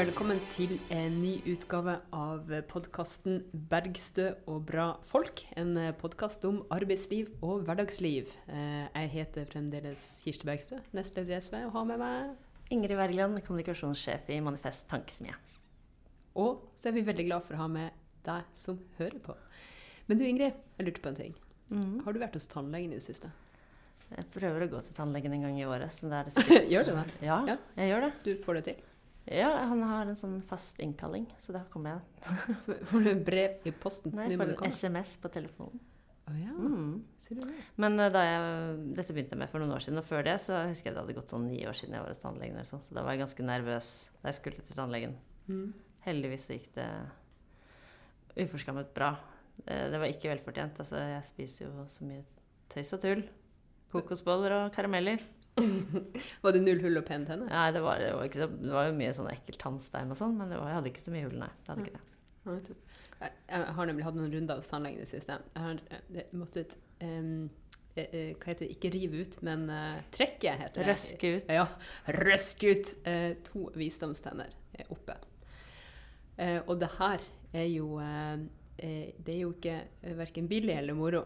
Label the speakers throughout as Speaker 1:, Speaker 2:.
Speaker 1: Velkommen til en ny utgave av podkasten 'Bergstø og bra folk'. En podkast om arbeidsliv og hverdagsliv. Eh, jeg heter fremdeles Kirsti Bergstø, nestleder i SV, og har med meg
Speaker 2: Ingrid Wergeland, kommunikasjonssjef i Manifest Tankesmie.
Speaker 1: Og så er vi veldig glad for å ha med deg som hører på. Men du Ingrid, jeg lurte på en ting.
Speaker 2: Mm.
Speaker 1: Har du vært hos tannlegen i det siste?
Speaker 2: Jeg prøver å gå til tannlegen en gang i året. Så det er det sikkert.
Speaker 1: Gjør du det?
Speaker 2: Ja,
Speaker 1: Ja.
Speaker 2: jeg gjør det.
Speaker 1: Du får det til?
Speaker 2: Ja, han har en sånn fast innkalling, så da kommer jeg.
Speaker 1: Får du brev i posten?
Speaker 2: Nei, jeg får en. SMS på telefonen.
Speaker 1: Oh, ja,
Speaker 2: Mm.
Speaker 1: ser du det?
Speaker 2: Men eh, da jeg, dette begynte jeg med for noen år siden, og før det så husker jeg det hadde gått sånn ni år siden jeg var hos tannlegen. Eller sånn, så da var jeg ganske nervøs da jeg skulle til tannlegen.
Speaker 1: Mm.
Speaker 2: Heldigvis så gikk det uforskammet bra. Eh, Det var ikke velfortjent. Altså, jeg spiser jo så mye tøys og tull. Kokosboller og karameller.
Speaker 1: Var det null hull og pene tenner?
Speaker 2: Nei, det var, det var, så, det var jo mye sånn ekkel tannstein og sånn, men det var, jeg hadde ikke så mye hull, nei. Det hadde ikke det.
Speaker 1: Jeg har nemlig hatt noen runder hos tannlegen i det siste. Jeg har eh, måttet eh, Hva heter det? Ikke rive ut, men uh, trekke, heter det.
Speaker 2: Røske ut.
Speaker 1: Ja. Røske ut uh, to visdomstenner oppe. Uh, og det her er jo Det er jo ikke verken billig eller moro.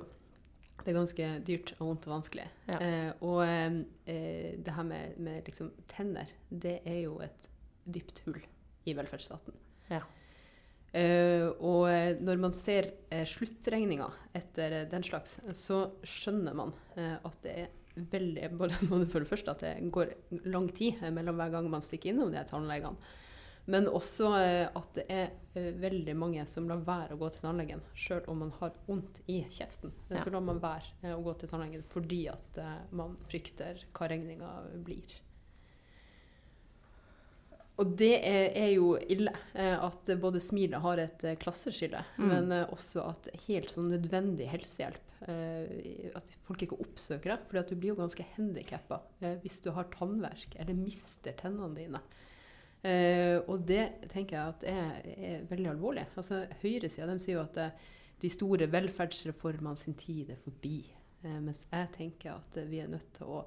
Speaker 1: Det er ganske dyrt og vondt og vanskelig.
Speaker 2: Ja.
Speaker 1: Eh, og eh, det her med, med liksom tenner, det er jo et dypt hull i velferdsstaten.
Speaker 2: Ja.
Speaker 1: Eh, og eh, når man ser eh, sluttregninga etter eh, den slags, så skjønner man eh, at det er veldig både, for det første at det går lang tid mellom hver gang man stikker innom de tannlegene, men også eh, at det er eh, veldig mange som lar være å gå til tannlegen sjøl om man har vondt i kjeften.
Speaker 2: Ja.
Speaker 1: Så lar man være eh, å gå til tannlegen fordi at man frykter hva regninga blir. Og det er, er jo ille at både smilet har et klasseskille,
Speaker 2: Mm.
Speaker 1: men også at helt sånn nødvendig helsehjelp eh, At folk ikke oppsøker det. For du blir jo ganske handikappa hvis du har tannverk eller mister tennene dine. Eh, og det tenker jeg at er, er veldig alvorlig. Altså Høyresida sier jo at eh, de store velferdsreformene sin tid er forbi. Eh, mens jeg tenker at eh, vi er nødt til å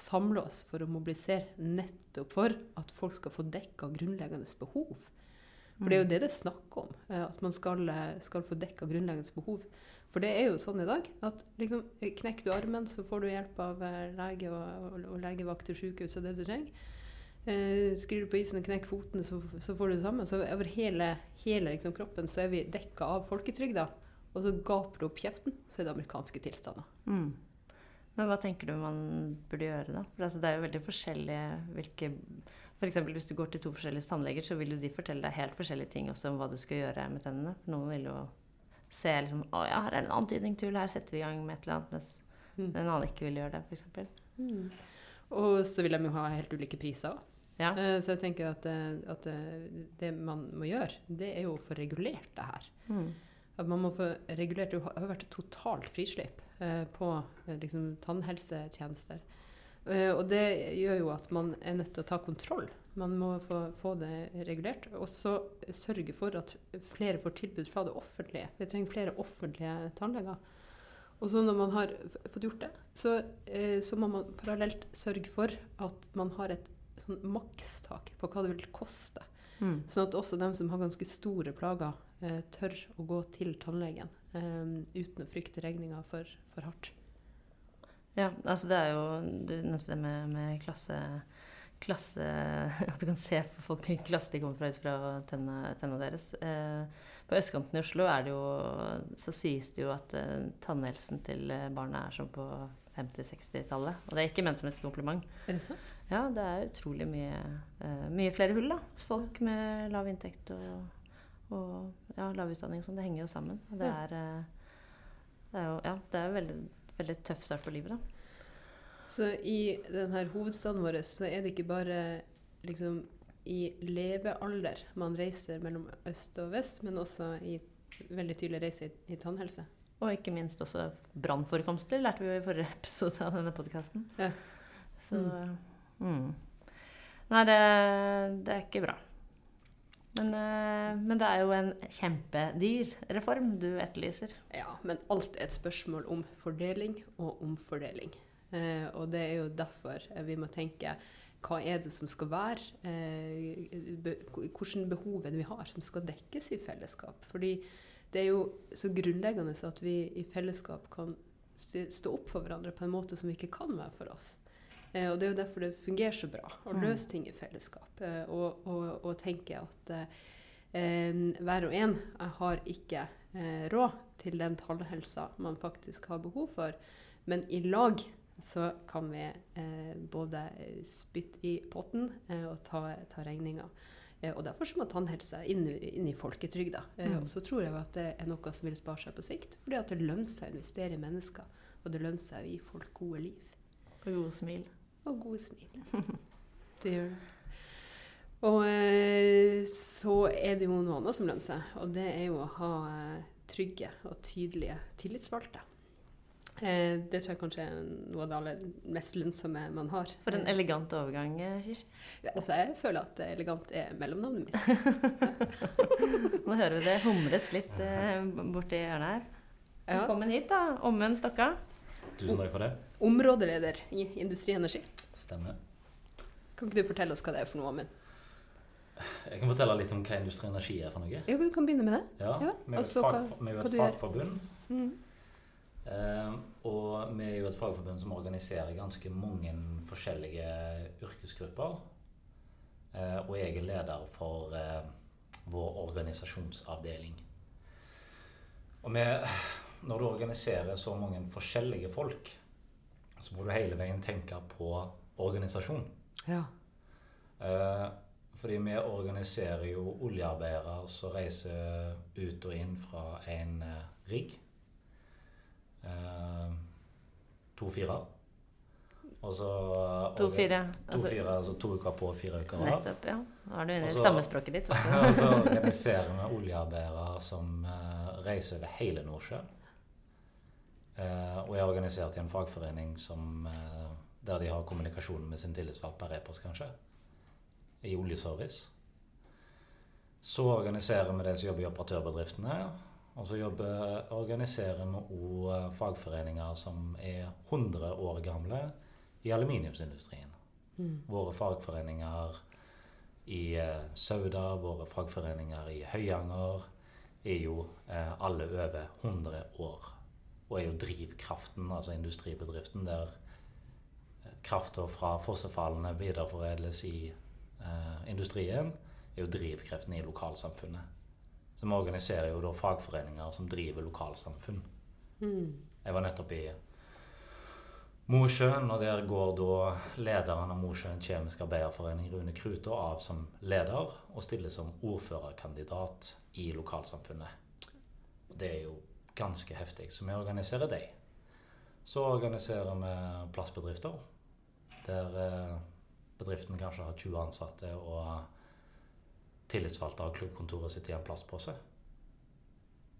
Speaker 1: samle oss for å mobilisere nettopp for at folk skal få dekka grunnleggende behov. For det er jo det det er snakk om. eh, At man skal, skal få dekka grunnleggende behov. For det er jo sånn i dag at liksom, knekker du armen, så får du hjelp av lege og, og, og legevakt til sykehus og det du trenger. Eh, sklir du på isen og knekker foten, så, så får du det samme. Så over hele, hele liksom, kroppen så er vi dekka av folketrygda. Og så gaper du opp kjeften, så er det amerikanske tilstander.
Speaker 2: Mm. Men hva tenker du man burde gjøre, da? For altså, det er jo veldig forskjellige hvilke eksempel hvis du går til to forskjellige tannleger, så vil jo de fortelle deg helt forskjellige ting også om hva du skal gjøre med tennene. For noen vil jo se liksom Å ja, her er det en antydning til, her setter vi i gang med et eller annet. Mens
Speaker 1: Mm.
Speaker 2: en annen ikke vil gjøre det, f.eks.
Speaker 1: Og så vil de jo ha helt ulike priser òg.
Speaker 2: Ja.
Speaker 1: Eh, Så jeg tenker at, eh, at eh, det man må gjøre, det er jo å få regulert det her.
Speaker 2: Mm.
Speaker 1: At man må få regulert Det har vært totalt frislipp på liksom, tannhelsetjenester. Og det gjør jo at man er nødt til å ta kontroll. Man må få, få det regulert. Og så sørge for at flere får tilbud fra det offentlige. Vi trenger flere offentlige tannleger. Og så når man har fått gjort det, så, eh, så må man parallelt sørge for at man har et sånn makstak på hva det vil koste.
Speaker 2: Mm.
Speaker 1: Sånn at også dem som har ganske store plager, eh, tør å gå til tannlegen eh, uten å frykte regninga for, for hardt.
Speaker 2: Ja, altså det er jo du nevnte det med, med klasse, klasse At du kan se på folk hvilken klasse de kommer fra ut fra tennene, tennene deres. Eh, på østkanten i Oslo er det jo, så sies det jo at eh, tannhelsen til eh, barna er som på 50-60-tallet. Og det er ikke ment som et kompliment.
Speaker 1: Er det sant?
Speaker 2: Ja, det er utrolig mye, mye flere hull da, hos folk med lav inntekt og, og ja, lav utdanning. Sånn. Det henger jo sammen. Og det er, det er jo ja, det er veldig, veldig tøff start på livet. da.
Speaker 1: Så i denne hovedstaden vår så er det ikke bare liksom i levealder man reiser mellom øst og vest, men også i veldig tydelig reise i, i tannhelse.
Speaker 2: Og ikke minst også brannforekomster, lærte vi jo i forrige episode av denne podkasten.
Speaker 1: Ja.
Speaker 2: Så mm. Nei, det, det er ikke bra. Men, eh, men det er jo en kjempedyr reform du etterlyser.
Speaker 1: Ja, men alt er et spørsmål om fordeling og omfordeling. Eh, og det er jo derfor eh, vi må tenke hva er det som skal være? Eh, be, behov er det vi har som skal dekkes i fellesskap? Fordi det er jo så grunnleggende at vi i fellesskap kan stå opp for hverandre på en måte som vi ikke kan være for oss. Eh, og det er jo derfor det fungerer så bra å mm. løse ting i fellesskap. Og, og, og, tenke at eh, hver og en har ikke eh, råd til den tannhelsa man faktisk har behov for, men i lag så kan vi eh, både spytte i potten eh, og ta, ta regninga. Eh, og Derfor må tannhelse inn, inn i folketrygda. Eh, mm. Og så tror jeg at det er noe som vil spare seg på sikt. Fordi at det lønner seg å investere i mennesker, og det lønner seg å gi folk gode liv.
Speaker 2: Og gode smil.
Speaker 1: Og gode smil. det gjør det. Og eh, så er det jo noe annet som lønner seg, og det er jo å ha eh, trygge og tydelige tillitsvalgte. Eh, det tror jeg kanskje er noe av det aller mest lønnsomme man har.
Speaker 2: For en elegant overgang, eh, Kirsti.
Speaker 1: Ja, altså, jeg føler at elegant er mellomnavnet mitt.
Speaker 2: Nå hører vi det humres litt eh, borti hjørnet her. Velkommen ja. hit, da. Ommund Stokka.
Speaker 3: Tusen takk for det.
Speaker 1: Områdeleder i Industri Energi.
Speaker 3: Stemmer.
Speaker 1: Kan ikke du fortelle oss hva det er for noe, Ommund?
Speaker 3: Jeg kan fortelle litt om hva Industri Energi er for noe.
Speaker 1: Ja, Du kan begynne med det.
Speaker 3: Ja, ja. Vi er jo et, vi er et fagforbund. Mm. Eh, og vi er jo et fagforbund som organiserer ganske mange forskjellige yrkesgrupper. Eh, og jeg er leder for eh, vår organisasjonsavdeling. Og vi, når du organiserer så mange forskjellige folk, så må du hele veien tenke på organisasjon.
Speaker 1: Ja.
Speaker 3: Eh, fordi vi organiserer jo oljearbeidere som reiser ut og inn fra en rigg To firer. Og så
Speaker 2: To-fire.
Speaker 3: To, altså, altså to uker på, fire uker av.
Speaker 2: Nettopp, ja. Nå er du inne i stammespråket ditt.
Speaker 3: og så organiserer vi oljearbeidere som uh, reiser over hele Nordsjøen. Uh, og jeg er organisert i en fagforening som, uh, der de har kommunikasjon med sin tillitsvalgt per e-post, kanskje. I oljeservice. Så organiserer vi de som jobber i operatørbedriftene. Og så jobber, organiserer vi òg eh, fagforeninger som er 100 år gamle i aluminiumsindustrien. Mm. Våre fagforeninger i eh, Sauda, våre fagforeninger i Høyanger er jo eh, alle over 100 år. Og er jo drivkraften, altså industribedriften, der krafta fra fossefallene videreforedles i eh, industrien, er jo drivkreften i lokalsamfunnet. Så vi organiserer jo da fagforeninger som driver lokalsamfunn. Mm. Jeg var nettopp i Mosjøen, og der går da lederen av Mosjøen kjemiske arbeiderforening, Rune Krutå, av som leder og stiller som ordførerkandidat i lokalsamfunnet. Det er jo ganske heftig, så vi organiserer det. Så organiserer vi plassbedrifter, der eh, bedriften kanskje har 20 ansatte og tillitsvalgte av klubbkontoret sitt i en plastpose.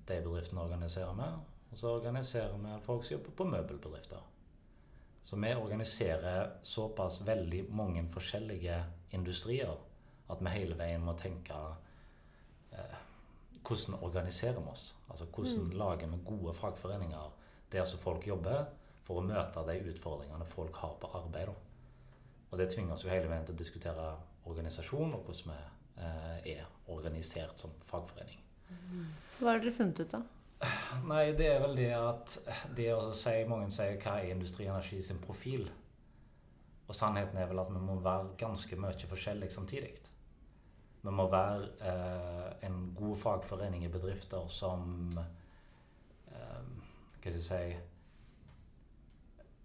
Speaker 3: De bedriftene organiserer vi. Og så organiserer vi folk som jobber på møbelbedrifter. Så vi organiserer såpass veldig mange forskjellige industrier at vi hele veien må tenke eh, hvordan organiserer vi oss? Altså hvordan mm. lager vi gode fagforeninger der som folk jobber, for å møte de utfordringene folk har på arbeid. Og det tvinger oss jo hele veien til å diskutere organisasjon og hvordan vi er organisert som fagforening.
Speaker 2: Hva har dere funnet ut, da?
Speaker 3: Nei, det er vel det at det å si, Mange sier hva er Industri Energi sin profil? Og sannheten er vel at vi må være ganske mye forskjellig samtidig. Vi må være eh, en god fagforening i bedrifter som eh, Hva skal jeg si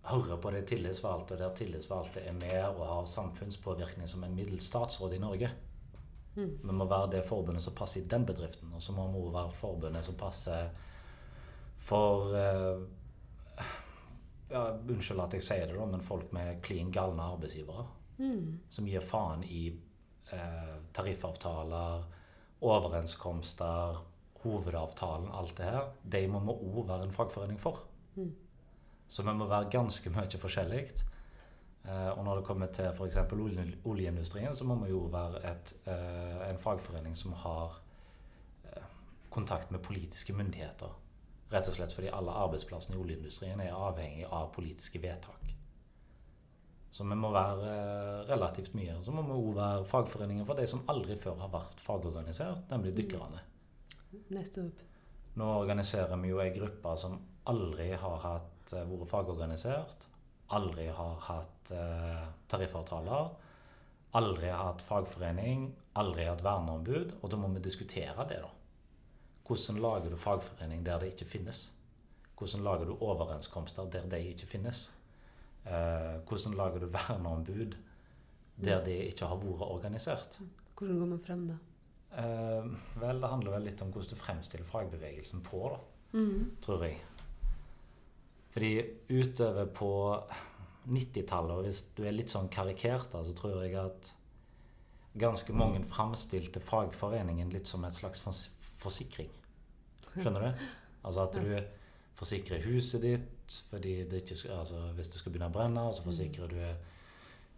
Speaker 3: Hører på de tillitsvalgte, der tillitsvalgte er med og har samfunnspåvirkning som en middels statsråd i Norge. Mm. Vi må være det forbundet som passer i den bedriften. Og så må vi være forbundet som passer for uh, ja, Unnskyld at jeg sier det, da, men folk med klin galne arbeidsgivere. Mm. Som gir faen i uh, tariffavtaler, overenskomster, hovedavtalen, alt det her. De må vi òg være en fagforening for. Mm. Så vi må være ganske mye forskjellig. Eh, og når det kommer til f.eks. oljeindustrien, så må vi jo være et, eh, en fagforening som har eh, kontakt med politiske myndigheter. Rett og slett fordi alle arbeidsplassene i oljeindustrien er avhengig av politiske vedtak. Så vi må være relativt mye. Så må vi òg være fagforeningen for de som aldri før har vært fagorganisert, nemlig dykkerne.
Speaker 1: Nettopp.
Speaker 3: Nå organiserer vi jo ei gruppe som aldri har hatt, vært fagorganisert, aldri har hatt eh, tariffavtaler, aldri har hatt fagforening, aldri har hatt verneombud, og da må vi diskutere det, da. Hvordan lager du fagforening der det ikke finnes? Hvordan lager du overenskomster der de ikke finnes? Eh, hvordan lager du verneombud der de ikke har vært organisert?
Speaker 1: Hvordan går man frem da?
Speaker 3: Eh, vel, det handler vel litt om hvordan du fremstiller fagbevegelsen på, da,
Speaker 1: Mm.
Speaker 3: tror jeg. Fordi utover på 90-tallet, og hvis du er litt sånn karikert, da, så tror jeg at ganske mange framstilte fagforeningen litt som et slags forsikring. Skjønner du? Altså at du forsikrer huset ditt fordi det ikke altså hvis det skal begynne å brenne, og så forsikrer du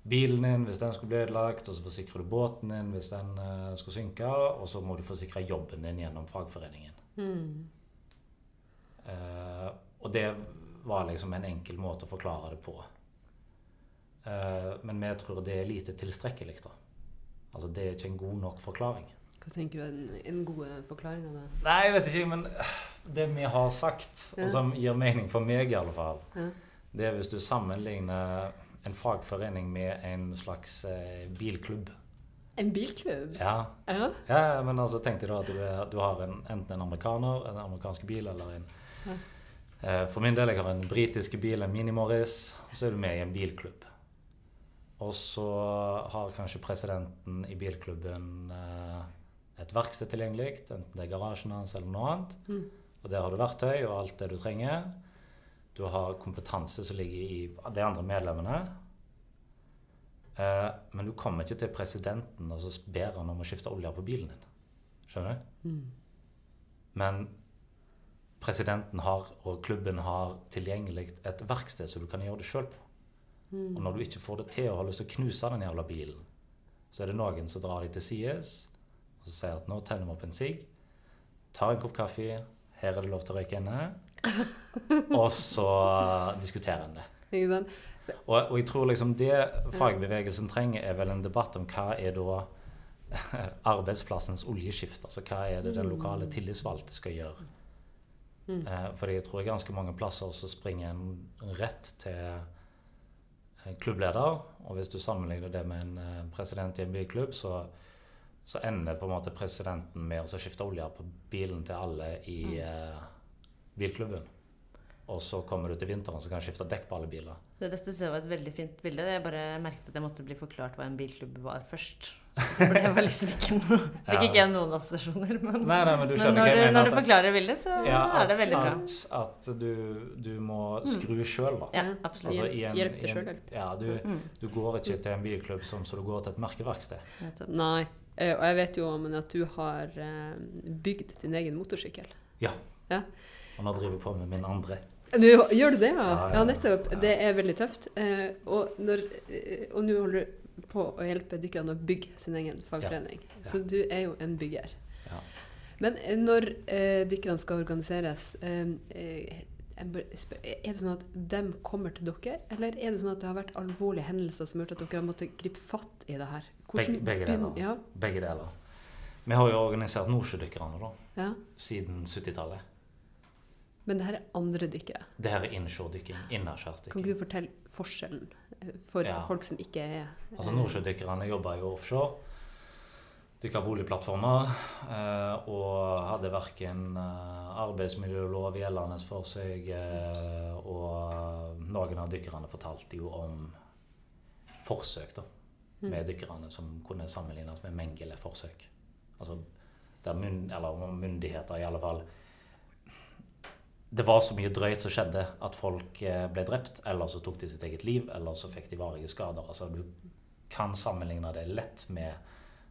Speaker 3: bilen din hvis den skulle bli ødelagt, og så forsikrer du båten din hvis den uh, skulle synke, og så må du forsikre jobben din gjennom fagforeningen.
Speaker 1: Mm.
Speaker 3: Uh, og det var liksom en enkel måte å forklare det på. Eh, men vi tror det er lite tilstrekkelig. da. Altså Det er ikke en god nok forklaring.
Speaker 1: Hva tenker du er en, en god forklaring av det?
Speaker 3: Nei, jeg vet ikke, men eh, det vi har sagt,
Speaker 1: Ja.
Speaker 3: og som gir mening for meg i alle fall,
Speaker 1: Ja.
Speaker 3: det er hvis du sammenligner en fagforening med en slags eh, bilklubb.
Speaker 1: En bilklubb?
Speaker 3: Ja,
Speaker 1: Ja.
Speaker 3: Ja, men altså tenk deg da at du, er, du har en, enten en amerikaner, en amerikansk bil, eller en For min del, jeg har en britisk bil, en Mini Morris, og så er du med i en bilklubb. Og så har kanskje presidenten i bilklubben eh, et verksted tilgjengelig, enten det er garasjen hans eller noe annet.
Speaker 1: Mm.
Speaker 3: Og der har du verktøy og alt det du trenger. Du har kompetanse som ligger i de andre medlemmene. Eh, men du kommer ikke til presidenten og så ber han om å skifte olje på bilen din. Skjønner du?
Speaker 1: Mm.
Speaker 3: Men presidenten har, og klubben har tilgjengelig et verksted som du kan gjøre det sjøl på.
Speaker 1: Mm.
Speaker 3: Og når du ikke får det til og har lyst til å knuse den jævla bilen, så er det noen som drar deg til sides og så sier at nå tenner vi opp en sigg, tar en kopp kaffe, her er det lov til å røyke inne, og så diskuterer en det. Og, og jeg tror liksom det fagbevegelsen trenger, er vel en debatt om hva er da arbeidsplassens oljeskift. Altså hva er det den lokale tillitsvalgte skal gjøre.
Speaker 1: Mm.
Speaker 3: Eh, fordi jeg tror ganske mange plasser så springer en rett til klubbleder. Og hvis du sammenligner det med en eh, president i en byklubb, så, så ender på en måte presidenten med å skifte olje på bilen til alle i eh, bilklubben. Og så kommer du til vinteren, så kan du skifte dekk på alle biler.
Speaker 2: Det, dette var et veldig fint bilde. Jeg bare merket at jeg måtte bli forklart hva en bilklubb var først. For det var liksom ikke noe Fikk ikke jeg noen assosiasjoner. Men,
Speaker 3: Nei, nei, men du
Speaker 2: men når, du, når du
Speaker 3: at-
Speaker 2: forklarer bildet, så
Speaker 3: ja,
Speaker 2: er det veldig bra. Mm.
Speaker 3: At, at du, du må skru sjøl, da.
Speaker 2: Ja, absolutt.
Speaker 3: Altså, en,
Speaker 1: Hjelp til sjøl.
Speaker 3: Ja, du,
Speaker 2: Mm,
Speaker 3: du går ikke til en bilklubb som så du går til et merkeverksted.
Speaker 1: Nei. Eh, Og jeg vet jo men at du har eh, bygd din egen motorsykkel.
Speaker 3: ja, Og nå driver jeg på med min andre.
Speaker 1: Nå, gjør du det, ja?
Speaker 3: Ja, ja,
Speaker 1: Ja, nettopp.
Speaker 3: ja.
Speaker 1: Det er veldig tøft. Eh, og når, eh, og nå holder du på å hjelpe dykkerne å bygge sin egen fagforening.
Speaker 3: Ja.
Speaker 1: Så du er jo en bygger.
Speaker 3: Ja.
Speaker 1: Men eh, når eh, dykkerne skal organiseres, eh, eh, er det sånn at de kommer til dere, eller er det sånn at det har vært alvorlige hendelser som har gjort at dere har måttet gripe fatt i det her?
Speaker 3: Begge- begge deler.
Speaker 1: Ja,
Speaker 3: Begge deler. Vi har jo organisert Nordsjødykkerne da,
Speaker 1: ja.
Speaker 3: siden 70-tallet.
Speaker 1: Men det her er andre dykkere.
Speaker 3: Det her er innsjødykking.
Speaker 1: Kan ikke du fortelle forskjellen for
Speaker 3: Ja.
Speaker 1: folk som ikke er
Speaker 3: Altså Nordsjødykkerne jobba jo offshore. Dykka boligplattformer. Eh, og hadde verken eh, arbeidsmiljølov gjeldende for seg, eh, og noen av dykkerne fortalte jo om forsøk da,
Speaker 1: Mm.
Speaker 3: med dykkerne som kunne sammenlignes med Mengele-forsøk. Altså der myndigheter i alle fall Det var så mye drøyt som skjedde at folk eh, ble drept, eller så tok de sitt eget liv, eller så fikk de varige skader. Altså du kan sammenligne det lett med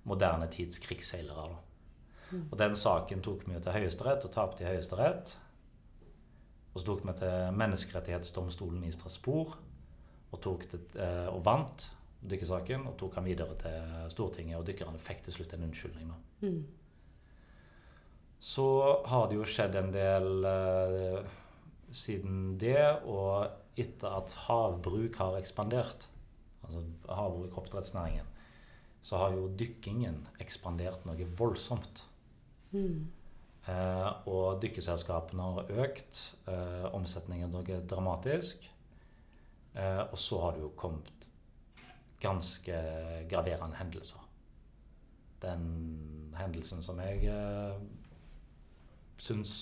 Speaker 3: moderne tids krigsseilere. Da.
Speaker 1: Mm.
Speaker 3: Og den saken tok vi jo til Høyesterett og tapte i Høyesterett. Og så tok vi til Menneskerettighetsdomstolen i Strasbourg og, tok det, eh, og vant dykkersaken. Og tok han videre til Stortinget, og dykkerne fikk til slutt en unnskyldning. Da.
Speaker 1: Mm.
Speaker 3: Så har det jo skjedd en del eh, siden det, og etter at havbruk har ekspandert altså havbruk, oppdrettsnæringen, så har jo dykkingen ekspandert noe voldsomt.
Speaker 1: Mm.
Speaker 3: Eh, og dykkeselskapene har økt. Eh, omsetningen noe dramatisk. Eh, og så har det jo kommet ganske graverende hendelser. Den hendelsen som jeg eh, syns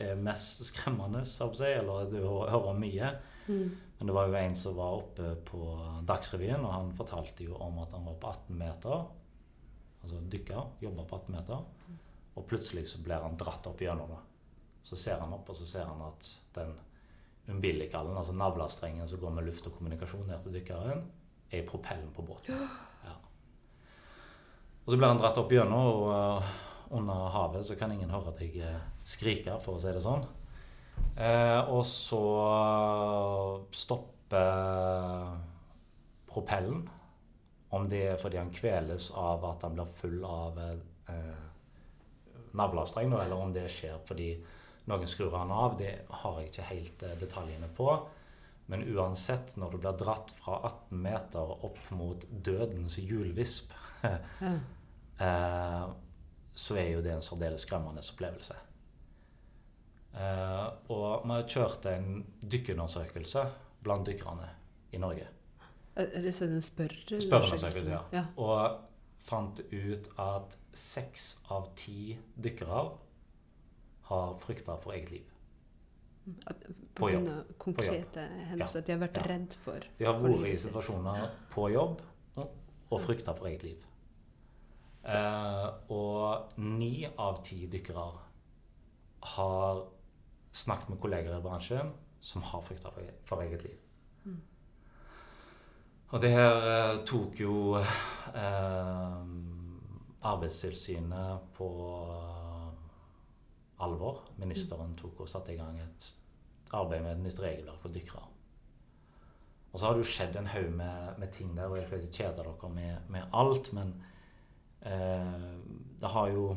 Speaker 3: er mest skremmende, eller du hører mye,
Speaker 1: Mm.
Speaker 3: men det var jo en som var oppe på Dagsrevyen, og han fortalte jo om at han var på 18 meter. Altså dykka, jobba på 18 meter. Og plutselig så blir han dratt opp gjennom det. Så ser han opp, og så ser han at den umbilikalen, altså navlestrengen som går med luft og kommunikasjon ned til dykkeren, er i propellen på båten. Ja. Og så blir han dratt opp gjennom, og under havet så kan ingen høre at jeg skriker, for å si det sånn. Eh, og så stopper propellen. Om det er fordi han kveles av at han blir full av eh, navlestreng, eller om det skjer fordi noen skrur han av, det har jeg ikke helt eh, detaljene på. Men uansett, når du blir dratt fra 18 meter opp mot dødens hjulvisp,
Speaker 1: Ja.
Speaker 3: eh, så er jo det en særdeles skremmende opplevelse. Uh, og vi har kjørt en dykkeundersøkelse blant dykkerne i Norge.
Speaker 1: Er det sånn
Speaker 3: Spørreundersøkelse, ja.
Speaker 1: ja.
Speaker 3: Og fant ut at seks av ti dykkere har frykta for eget liv.
Speaker 1: At,
Speaker 3: På
Speaker 1: på
Speaker 3: jobb.
Speaker 1: konkrete hendelser. At de har vært
Speaker 3: Ja.
Speaker 1: redd for
Speaker 3: De har vært i situasjoner på jobb og frykta for eget liv. Eh, og ni av ti dykkere har snakket med kolleger i bransjen som har frykta for, for eget liv.
Speaker 1: Mm.
Speaker 3: Og det her eh, tok jo eh, Arbeidstilsynet på alvor. Ministeren tok og satte i gang et arbeid med et nytt regelverk for dykkere. Og så har det jo skjedd en haug med, med ting der, og jeg skal ikke kjede dere med, med alt, men eh, det har jo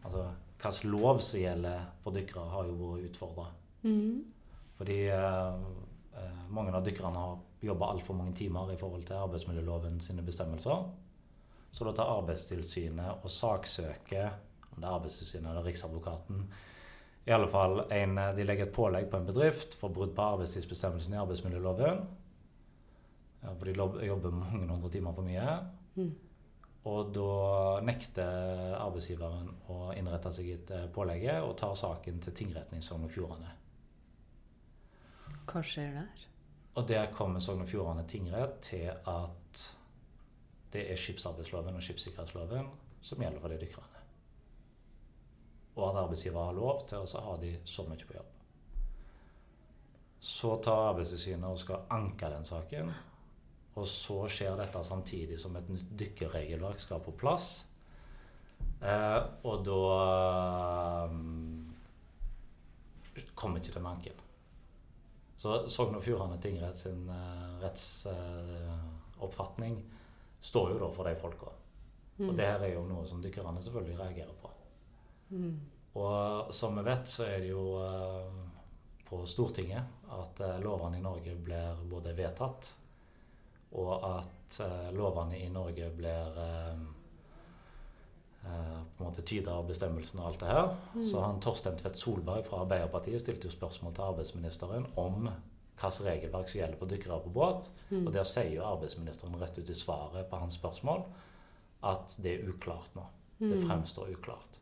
Speaker 3: Altså hvilken lov som gjelder for dykkere, har jo vært utfordra.
Speaker 1: Mm.
Speaker 3: Fordi eh, eh, mange av dykkerne har jobba altfor mange timer i forhold til arbeidsmiljøloven sine bestemmelser. Så da tar Arbeidstilsynet og saksøker, om det er Arbeidstilsynet eller Riksadvokaten i alle fall en, De legger et pålegg på en bedrift for brudd på arbeidstidsbestemmelsen i arbeidsmiljøloven. For de jobber mange hundre timer for mye.
Speaker 1: Mm.
Speaker 3: Og da nekter arbeidsgiveren å innrette seg etter pålegget og tar saken til tingretten i Sogn og Fjordane.
Speaker 1: Hva skjer der?
Speaker 3: Og der kommer Sogn og Fjordane tingrett til at det er skipsarbeidsloven og skipssikkerhetsloven som gjelder for de dykkerne. Og at arbeidsgiver har lov til å ha de så mye på jobb. Så tar Arbeidstilsynet og skal anke den saken. Og så skjer dette samtidig som et nytt dykkerregelverk skal på plass. Eh, og da eh, kommer ikke det med anken. Så Sogn og Fjordane tingrett sin uh, rettsoppfatning står jo da for de folka. Og det her er jo noe som dykkerne selvfølgelig reagerer på.
Speaker 1: Mm.
Speaker 3: Og som vi vet, så er det jo eh, på Stortinget at eh, lovene i Norge blir både vedtatt, og at eh, lovene i Norge blir eh, eh, på en måte tyder av bestemmelsen og alt det her. Så han Torstein Tvedt Solberg fra Arbeiderpartiet stilte jo spørsmål til arbeidsministeren om hvilket regelverk som gjelder for dykkere på båt.
Speaker 1: Mm.
Speaker 3: Og der sier jo arbeidsministeren rett ut i svaret på hans spørsmål at det er uklart nå. Det
Speaker 1: Mm.
Speaker 3: fremstår uklart.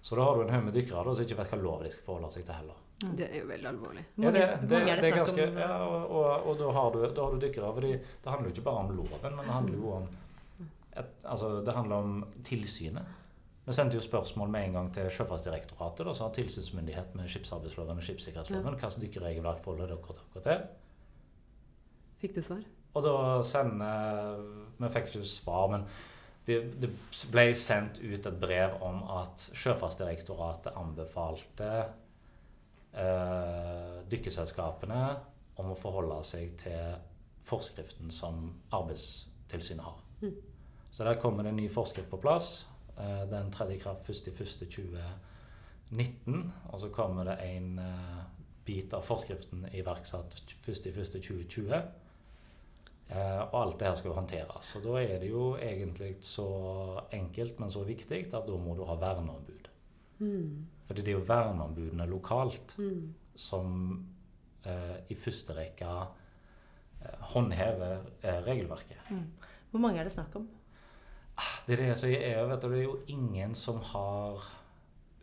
Speaker 3: Så da har du en haug med dykkere som ikke vet hva lov de skal forholde seg til heller.
Speaker 1: Det er jo veldig alvorlig.
Speaker 3: Ja, det, det,
Speaker 2: mange er det
Speaker 3: det er ganske,
Speaker 2: om
Speaker 3: ja, og, og, og da, har du, da har du dykkere. fordi det handler jo ikke bare om loven, men det handler jo om et, altså, det handler om tilsynet. Vi sendte jo spørsmål med en gang til Sjøfartsdirektoratet, da, som har tilsynsmyndighet med skipsarbeidsloven og skipssikkerhetsloven. Hva slags dykkerregelverk forholder dere dere til?
Speaker 1: Fikk du svar?
Speaker 3: Og da sender Vi fikk ikke svar, men det, det ble sendt ut et brev om at Sjøfartsdirektoratet anbefalte eh, dykkeselskapene om å forholde seg til forskriften som Arbeidstilsynet har.
Speaker 1: Mm.
Speaker 3: Så der kommer det en ny forskrift på plass. Eh, den tredje kraft 1.1.2019. Og så kommer det en eh, bit av forskriften iverksatt 1.1.2020. Eh, og alt det her skal jo håndteres. Og da er det jo egentlig så enkelt, men så viktig at da må du ha verneombud.
Speaker 1: Mm.
Speaker 3: Fordi det er jo verneombudene lokalt
Speaker 1: Mm.
Speaker 3: som eh, i første rekke eh, håndhever eh, regelverket.
Speaker 2: Mm. Hvor mange er det snakk om?
Speaker 3: Det er det som er, vet du, det er jo ingen som har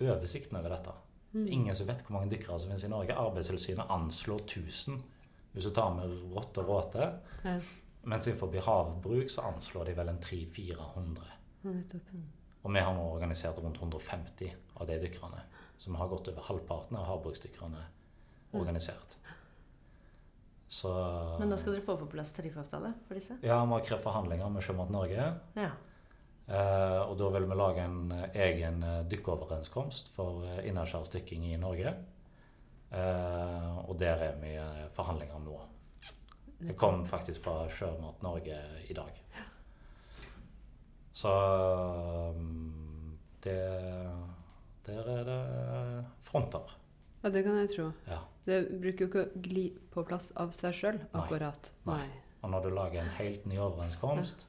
Speaker 3: oversikten over dette.
Speaker 1: Mm.
Speaker 3: Ingen som vet hvor mange dykkere som finnes i Norge. Arbeidstilsynet anslår 1000 hvis du tar med rått og råte.
Speaker 1: Ja,
Speaker 3: Mens innenfor havbruk så anslår de vel en 300-400.
Speaker 1: nettopp.
Speaker 3: Og vi har nå organisert rundt 150 av de dykkerne. Så vi har gått over halvparten av havbruksdykkerne organisert. Så
Speaker 2: Men da skal dere få på plass tariffavtale for disse?
Speaker 3: Ja, vi har krevd forhandlinger med Sjømat Norge.
Speaker 2: Ja.
Speaker 3: Eh, og da vil vi lage en eh, egen eh, dykkeoverenskomst for eh, innaskjærs dykking i Norge. Eh, og der er vi i forhandlinger nå. Jeg kom faktisk fra Sjømat Norge i dag. Så det Der er det fronter.
Speaker 1: Ja, det kan jeg tro.
Speaker 3: Ja.
Speaker 1: Det bruker jo ikke å gli på plass av seg sjøl, akkurat.
Speaker 3: Nei. Og når du lager en helt ny overenskomst,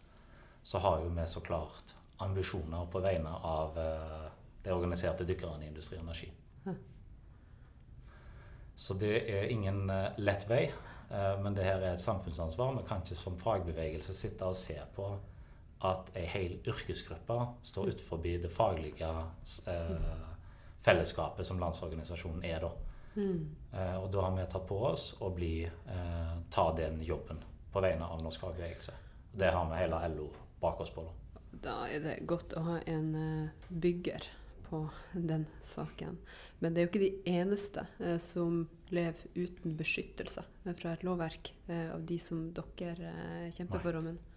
Speaker 3: så har jo vi så klart ambisjoner på vegne av eh, de organiserte dykkerne i Industri og Energi.
Speaker 1: Ja.
Speaker 3: Så det er ingen eh, lett vei, eh, men det her er et samfunnsansvar. Vi kan ikke som fagbevegelse sitte og se på at ei hel yrkesgruppe står utenfor det faglige eh, fellesskapet som Landsorganisasjonen er, da.
Speaker 1: Mm.
Speaker 3: Eh, og da har vi tatt på oss å bli, eh, ta den jobben på vegne av norsk fagbevegelse. Det har vi hele LO bak oss på. da.
Speaker 1: Da er det godt å ha en eh, bygger på den saken. Men det er jo ikke de eneste eh, som lever uten beskyttelse eh, fra et lovverk av de som dere kjemper
Speaker 3: Nei.
Speaker 1: for, Amund.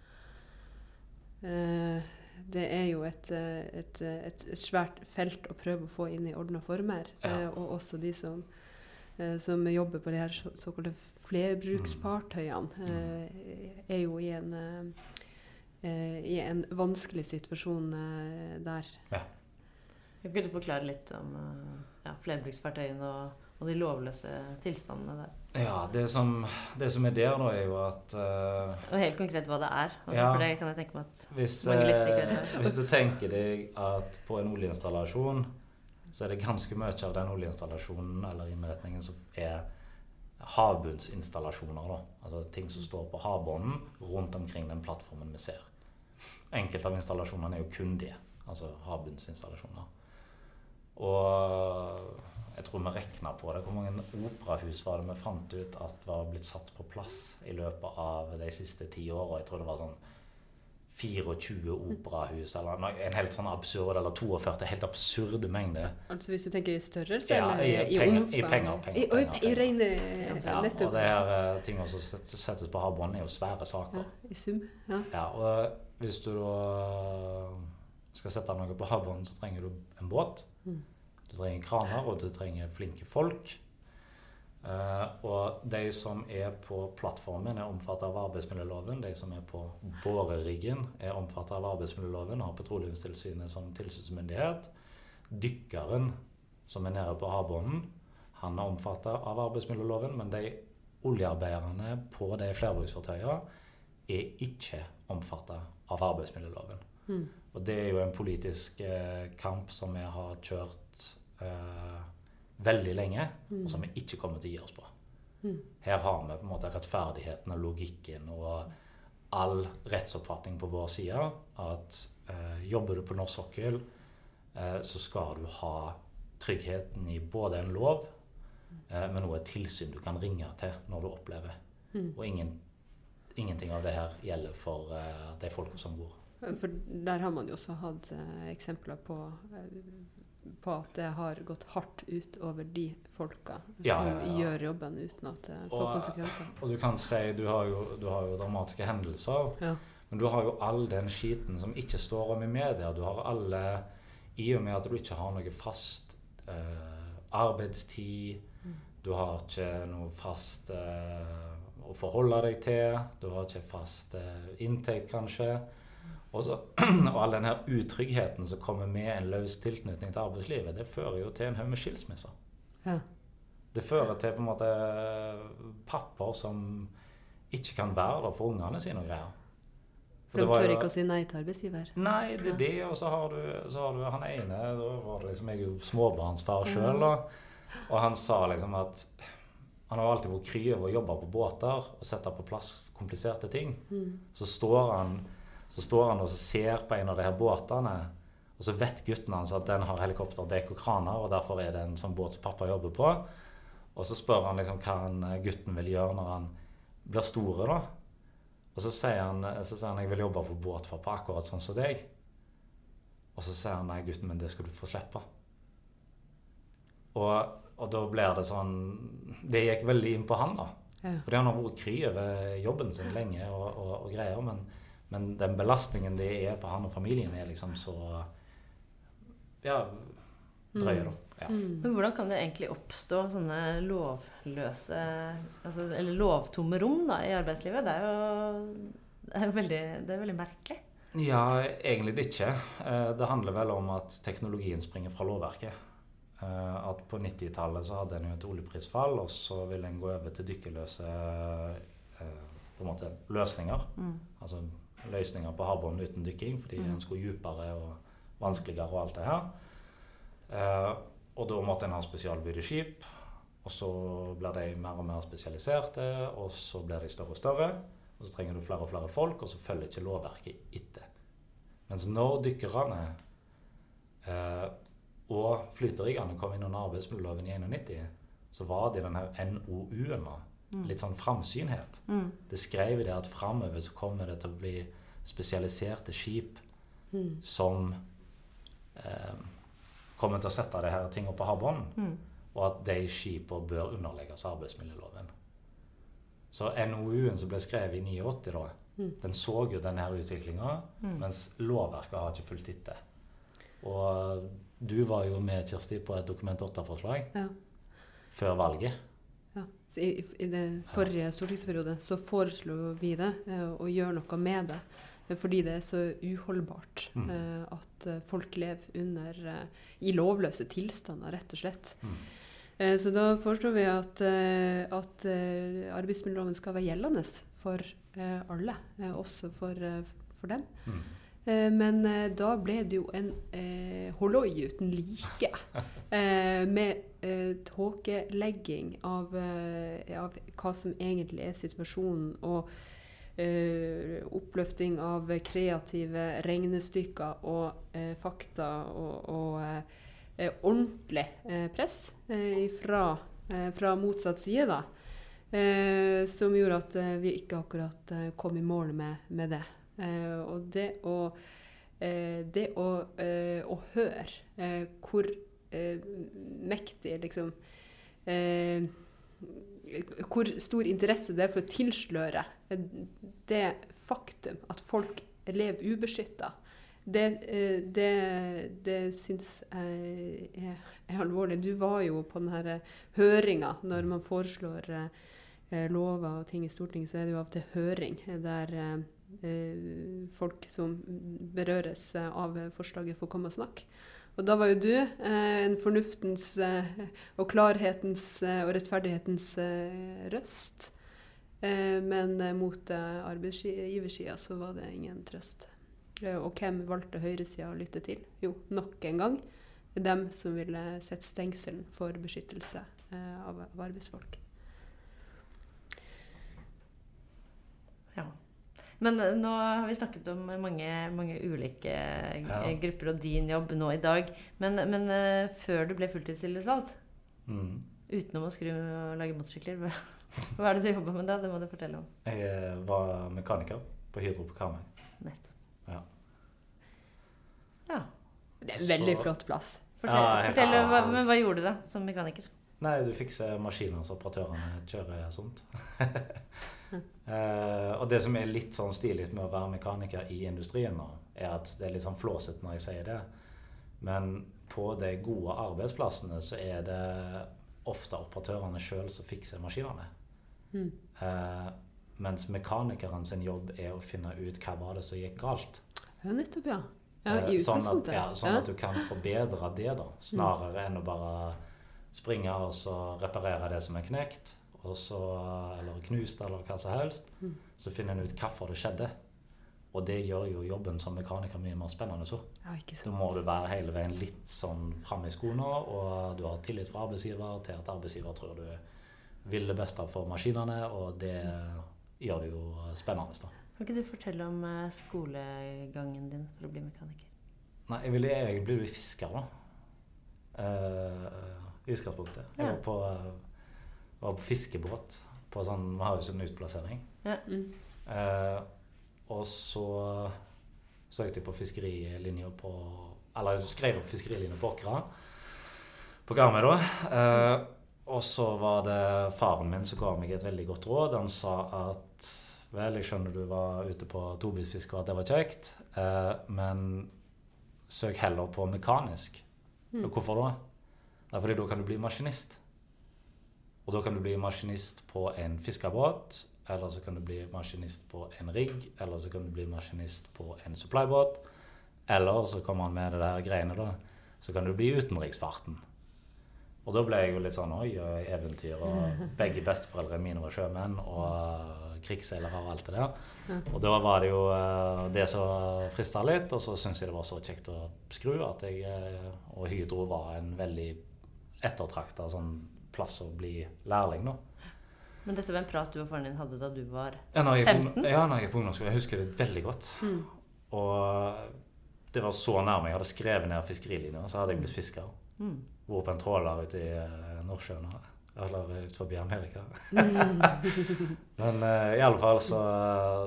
Speaker 1: Eh, det er jo et, eh, et, eh, et, et svært felt å prøve å få inn i ordna former.
Speaker 3: Ja.
Speaker 1: Eh, og også de som, eh, som jobber på de her så, såkalte flerbruksfartøyene, eh, er jo i en i en vanskelig situasjon eh, der.
Speaker 2: Kan ikke du forklare litt om eh, ja, flerbruksfartøyene og, og de lovløse tilstandene der?
Speaker 3: Ja, det som, det som er der, da, er jo at uh,
Speaker 2: Og helt konkret hva det er. Også,
Speaker 3: Ja.
Speaker 2: For det kan jeg tenke meg at
Speaker 3: hvis,
Speaker 2: Mange lytter ikke
Speaker 3: eh, hvis du tenker deg at på en oljeinstallasjon så er det ganske mye av den oljeinstallasjonen eller innretningen som er havbunnsinstallasjoner. Da. Altså ting som står på havbunnen rundt omkring den plattformen vi ser. Enkelte av installasjonene er jo kun det, altså havbunnsinstallasjoner. Og jeg tror vi regna på det. Hvor mange operahus var det vi fant ut at var blitt satt på plass i løpet av de siste ti åra? Jeg tror det var sånn 24 operahus, eller en helt sånn absurd, eller 42 helt absurde mengder.
Speaker 1: Altså hvis du tenker i størrelse
Speaker 3: Ja,
Speaker 1: eller
Speaker 3: i
Speaker 1: i,
Speaker 3: penger-
Speaker 1: omfang?
Speaker 3: i penger, penger, penger.
Speaker 1: i
Speaker 3: i
Speaker 1: rene
Speaker 3: Ja,
Speaker 1: Nettopp.
Speaker 3: og det her ting tingene som settes på havbunnen, er jo svære saker.
Speaker 1: Ja, I sum. Ja.
Speaker 3: Ja, og hvis du da skal sette noe på havbunnen, så trenger du en båt.
Speaker 1: Mm.
Speaker 3: Du trenger kraner, og du trenger flinke folk. Eh, og de som er på plattformen, er omfattet av arbeidsmiljøloven. De som er på boreriggen, er omfattet av arbeidsmiljøloven og har Petroleumstilsynet som tilsynsmyndighet. Dykkeren som er nede på havbunnen, han er omfattet av arbeidsmiljøloven, men de oljearbeiderne på de flerbruksfartøyene er ikke omfattet av arbeidsmiljøloven.
Speaker 1: Mm.
Speaker 3: Og det er jo en politisk eh, kamp som vi har kjørt eh, veldig lenge, og som vi ikke kommer til å gi oss på.
Speaker 1: Mm.
Speaker 3: Her har vi på en måte rettferdigheten og logikken og all rettsoppfatning på vår side. At eh, jobber du på norsk sokkel, eh, så skal du ha tryggheten i både en lov, eh, men også et tilsyn du kan ringe til når du opplever.
Speaker 1: Mm.
Speaker 3: Og ingen, ingenting av det her gjelder for eh, de folka som bor.
Speaker 1: For der har man jo også hatt eh, eksempler på, eh, på at det har gått hardt ut over de folka
Speaker 3: Ja,
Speaker 1: som
Speaker 3: ja, ja.
Speaker 1: gjør jobben uten at det får
Speaker 3: Og-
Speaker 1: konsekvenser.
Speaker 3: Og du kan si du har jo, du har jo dramatiske hendelser,
Speaker 1: Ja.
Speaker 3: men du har jo all den skiten som ikke står om i media. Du har alle I og med at du ikke har noe fast eh, arbeidstid,
Speaker 1: Mm.
Speaker 3: du har ikke noe fast eh, å forholde deg til, du har ikke fast eh, inntekt, kanskje. Og, så, og all den her utryggheten som kommer med en løs tilknytning til arbeidslivet, det fører jo til en haug med skilsmisser.
Speaker 1: Ja.
Speaker 3: Det fører til på en måte papper som ikke kan være der for ungene sine og greier.
Speaker 1: For de tør ikke å si nei til arbeidsgiver?
Speaker 3: Nei, det er det. Og så har du, så har du han ene Da var det liksom Jeg jo småbarnsfar sjøl, og han sa liksom at han har alltid vært kry over å jobbe på båter og sette på plass kompliserte ting.
Speaker 1: Mm.
Speaker 3: Så står han så står han og ser på en av de her båtene, og så vet gutten hans at den har helikopter, dekk og kraner, og derfor er det en sånn båt som pappa jobber på. Og så spør han liksom hva han, gutten vil gjøre når han blir store, da. Og så sier han, så sier han jeg vil jobbe på båt, pappa, akkurat sånn som deg. Og så sier han nei, gutten, men det skal du få slippe. Og, og da blir det sånn Det gikk veldig inn på han, da.
Speaker 1: Ja.
Speaker 3: Fordi han har vært kry over jobben sin lenge og, og, og greier. Men, men, den belastningen det er på han og familien, er liksom så Ja, drøye, da. Ja.
Speaker 1: Mm.
Speaker 2: Men hvordan kan det egentlig oppstå sånne lovløse altså, Eller lovtomme rom da, i arbeidslivet? Det er jo, det er veldig, det er veldig merkelig.
Speaker 3: ja, egentlig det ikke. Eh, Det handler vel om at teknologien springer fra lovverket. Eh, At på 90-tallet så hadde en jo et oljeprisfall, og så ville en gå over til dykkerløse eh, på en måte løsninger.
Speaker 2: Mm.
Speaker 3: Altså løsninger på havbunnen uten dykking, fordi
Speaker 2: mm.
Speaker 3: en skulle dypere og vanskeligere og alt det her. Eh, og da måtte en ha spesialbygde skip, og så blir de mer og mer spesialiserte, og så blir de større og større, og så trenger du flere og flere folk, og så følger ikke lovverket etter. Mens når dykkerne eh, og flyteriggene kom inn under arbeidsmiljøloven i 91, så var det denne NOU-en. Litt sånn framsynhet.
Speaker 2: Mm.
Speaker 3: Det skrev det at framover så kommer det til å bli spesialiserte skip
Speaker 1: Mm.
Speaker 3: som eh, kommer til å sette det her tingene på havbunnen,
Speaker 2: Mm.
Speaker 3: og at de skipene bør underlegges arbeidsmiljøloven. Så NOU-en som ble skrevet i 89, da,
Speaker 1: Mm.
Speaker 3: den så jo denne utviklinga,
Speaker 2: Mm.
Speaker 3: mens lovverket har ikke fulgt etter. Og du var jo med, Kirsti, på et Dokument 8-forslag
Speaker 1: Ja.
Speaker 3: før valget.
Speaker 1: Ja. Så i, I det forrige stortingsperiode så foreslo vi det, eh, å gjøre noe med det. eh, Fordi det er så uholdbart
Speaker 3: Mm.
Speaker 1: eh, at eh, folk lever under eh, i lovløse tilstander, rett og slett.
Speaker 3: Mm.
Speaker 1: Så da foreslår vi at, at arbeidsmiljøloven skal være gjeldende for alle, også for, for dem.
Speaker 3: Mm.
Speaker 1: Eh, Men eh, da ble det jo en eh, holloi uten like. Eh, med eh, tåkelegging av, av hva som egentlig er situasjonen, og eh, oppløfting av kreative regnestykker og eh, fakta og, og ordentlig press fra, fra motsatt side, da. Eh, som gjorde at vi ikke akkurat kom i mål med, med det. Eh, og det å, eh, det å, eh, å høre hvor mektig liksom Hvor stor interesse det er for å tilsløre det faktum at folk lever ubeskytta, det, det, det syns jeg er, er alvorlig. Du var jo på denne høringa når man foreslår lover og ting i Stortinget, så er det jo av og til høring der folk som berøres eh, av forslaget, får komme og snakke. Og da var jo du eh, en fornuftens eh, og klarhetens eh, og rettferdighetens eh, røst. Eh, men eh, mot eh, arbeidsgiversida så var det ingen trøst. Eh, og hvem valgte høyresida å lytte til? Jo, nok en gang dem som ville sette stengselen for beskyttelse eh, av arbeidsfolk.
Speaker 2: Ja. Men eh, nå har vi snakket om mange, mange ulike eh,
Speaker 3: Ja.
Speaker 2: grupper og din jobb nå i dag. Men, men eh, før du ble fulltidstillitsvalgt,
Speaker 3: Mm.
Speaker 2: utenom å skru og lage motorsykler, hva, er det du jobber med da? Det må du fortelle om.
Speaker 3: Jeg var mekaniker på Hydro på Karmøy.
Speaker 2: Nettopp.
Speaker 3: Ja.
Speaker 2: Ja.
Speaker 1: Det er en veldig
Speaker 3: Så-
Speaker 1: flott plass.
Speaker 2: Fortell,
Speaker 3: Ja,
Speaker 2: fortell hva, men hva gjorde du da, som mekaniker?
Speaker 3: Nei, du fikser maskiner så operatørene kjører sånt. Eh, og det som er litt sånn stilig med å være mekaniker i industrien nå, er at det er litt sånn flåsete når jeg sier det. Men på de gode arbeidsplassene så er det ofte operatørene sjøl som fikser maskinene.
Speaker 1: Mm.
Speaker 3: Uh, mens mekanikeren sin jobb er å finne ut hva var det som gikk galt.
Speaker 1: Ja, nettopp, ja. ja
Speaker 3: Eh,
Speaker 1: I
Speaker 3: sånn at, ja, sånn at du kan forbedre det, da. Snarere enn å bare springe og så reparere det som er knekt, så, eller knust, eller hva som helst,
Speaker 1: Mm.
Speaker 3: så finner en ut hvorfor det skjedde. Og det gjør jo jobben som mekaniker mye mer spennende. så.
Speaker 1: Ja, ikke
Speaker 3: Da må du være hele veien litt sånn framme i skoene, og du har tillit fra arbeidsgiver til at arbeidsgiver tror du vil det beste for maskinene, og det gjør det jo spennende. da.
Speaker 2: Kan ikke du fortelle om eh, skolegangen din for å bli mekaniker?
Speaker 3: Nei, jeg ville egentlig bli fisker, da. Eh, I utgangspunktet. Jeg
Speaker 2: Ja.
Speaker 3: var på, eh, var på fiskebåt. På sånn, Vi har jo sånn utplassering.
Speaker 1: Mm.
Speaker 3: Eh, og så søkte jeg på fiskerilinja på Eller jeg skrev opp fiskerilinja på Åkra. På Karmøy, da. Eh, og så var det faren min som ga meg et veldig godt råd. Han sa at Vel, jeg skjønner du var ute på tobisfiske og at det var kjekt, eh, men søk heller på mekanisk.
Speaker 1: Mm.
Speaker 3: Hvorfor da? Det er fordi da kan du bli maskinist. Og da kan du bli maskinist på en fiskebåt, eller så kan du bli maskinist på en rigg, eller så kan du bli maskinist på en supplybåt, eller så kommer han med det der greiene, da. Så kan du bli utenriksfarten. Og da ble jeg jo litt sånn oi, eventyr, og begge besteforeldrene mine var sjømenn, og krigsseilere og alt det der. Og da var det jo eh, det som frista litt, og så syntes jeg det var så kjekt å skru at jeg eh, og Hydro var en veldig ettertrakta sånn plass å bli lærling, da.
Speaker 2: Men dette var en prat du og faren din hadde da du var
Speaker 3: Ja, når jeg, gikk på-
Speaker 2: 15?
Speaker 3: ja, når jeg gikk på ungdomsskolen. Jeg husker det veldig godt.
Speaker 1: Mm.
Speaker 3: Og det var så nærme. Jeg hadde skrevet ned fiskerilinja, så hadde jeg blitt fisker.
Speaker 2: mm.
Speaker 3: Vært på en tråler ute i eh, Nordsjøen, eller ut forbi Amerika. Men uh, i alle fall så,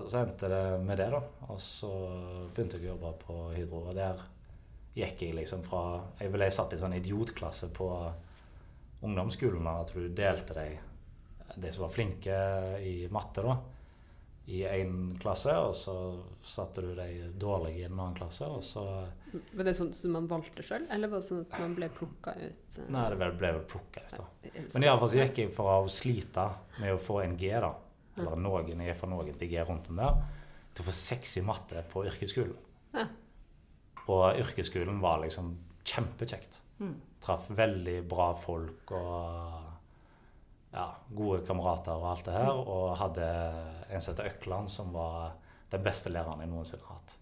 Speaker 3: så endte det med det, da. Og så begynte jeg å jobbe på Hydro. Og der gikk jeg liksom fra Jeg ble satt i sånn idiotklasse på ungdomsskolen, at du delte deg de som var flinke i matte, da, i én klasse, og så satte du de dårlige i en annen klasse, og så
Speaker 1: Var det sånn som man valgte sjøl, eller var det sånn at man ble plukka ut? eh?
Speaker 3: Nei, det ble, vel plukka ut, da. Men iallfall så gikk jeg fra å slite med å få en G, da, eller noen, jeg fra noen til G rundt den der, til å få seks i matte på yrkesskolen.
Speaker 1: Ja.
Speaker 3: Og yrkesskolen var liksom kjempekjekt.
Speaker 2: Mm.
Speaker 3: Traff veldig bra folk og ja, gode kamerater og alt det her. Og hadde en som heter Økland, som var den beste læreren jeg noensinne har hatt.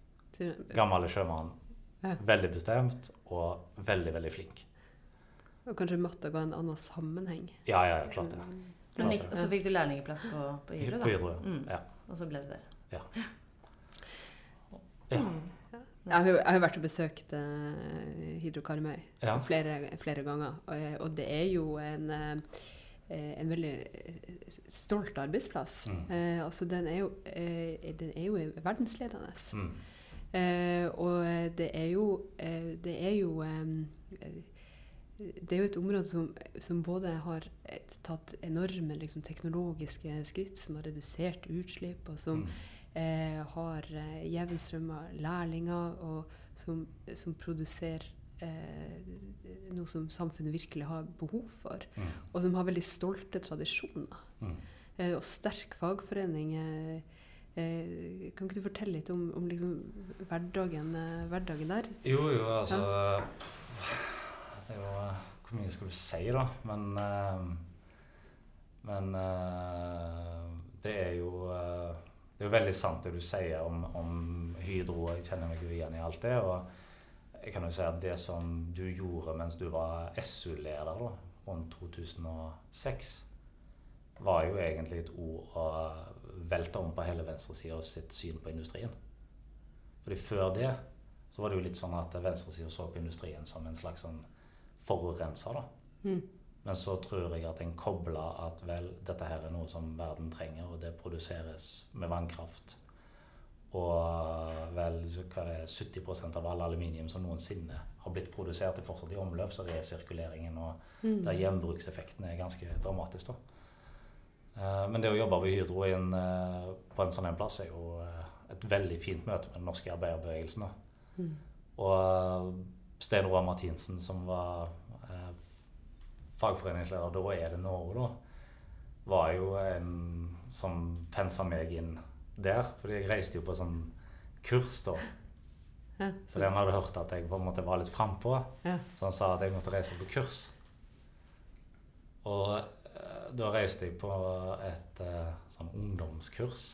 Speaker 3: Gammel sjømann. Veldig bestemt og veldig, veldig flink.
Speaker 1: Og kanskje matte ga en annen sammenheng.
Speaker 3: Ja, ja, ja, klart det.
Speaker 2: Men,
Speaker 3: Klart
Speaker 2: og så fikk du lærlingeplass på, på Hydro,
Speaker 3: På
Speaker 2: da?
Speaker 3: Hydro, ja.
Speaker 2: Mm.
Speaker 3: ja.
Speaker 2: Og så ble du der.
Speaker 3: Ja.
Speaker 2: Mm.
Speaker 1: Jeg har, jeg har vært og besøkt uh, Hydro Karmøy
Speaker 3: Ja.
Speaker 1: flere, flere ganger, og, og det er jo en, eh, en veldig eh, stolt arbeidsplass.
Speaker 3: Mm.
Speaker 1: Uh, altså den er jo, uh, den er jo verdensledende.
Speaker 3: Mm.
Speaker 1: Eh, og det er jo eh, Det er jo um, det er jo et område som, som både har tatt enorme liksom, teknologiske skritt, som har redusert utslipp, og som
Speaker 3: Mm.
Speaker 1: Eh, har eh, jevn strøm av lærlinger, og som, som produserer eh, noe som samfunnet virkelig har behov for.
Speaker 3: Mm.
Speaker 1: Og som har veldig stolte tradisjoner.
Speaker 3: Mm.
Speaker 1: Eh, og sterk fagforening. Eh, eh, kan ikke du fortelle litt om, om liksom hverdagen, eh, hverdagen der?
Speaker 3: Jo, jo, altså pff, Det er jo Hvor mye skal du si, da? Men Men det er jo Det er jo veldig sant det du sier om, om Hydro. Jeg kjenner meg jo igjen i alt det. Og jeg kan jo si at det som du gjorde mens du var SU-leder rundt 2006, var jo egentlig et ord å velte om på hele venstresida sitt syn på industrien. Fordi før det så var det jo litt sånn at venstresida så på industrien som en slags sånn forurenser. da.
Speaker 1: Mm.
Speaker 3: Men så tror jeg at en kobler at vel, dette her er noe som verden trenger, og det produseres med vannkraft. Og vel, hva det er 70% av all aluminium som noensinne har blitt produsert, er fortsatt i omløp, så resirkuleringen og
Speaker 1: Mm.
Speaker 3: der gjenbrukseffekten er ganske dramatisk. da. Eh, Men det å jobbe ved Hydro inn, eh, på en sånn en plass er jo eh, et veldig fint møte med den norske arbeiderbevegelsen.
Speaker 1: Mm.
Speaker 3: Og Stein Roar Martinsen, som var fagforeningsleder da, er det Norge, da, var jo en som pensa meg inn der. Fordi jeg reiste jo på sånn kurs da.
Speaker 1: Ja,
Speaker 3: Så den hadde hørt at jeg på en måte var litt frampå.
Speaker 1: Ja.
Speaker 3: Så han sa at jeg måtte reise på kurs. Og eh, da reiste jeg på et eh, sånn ungdomskurs.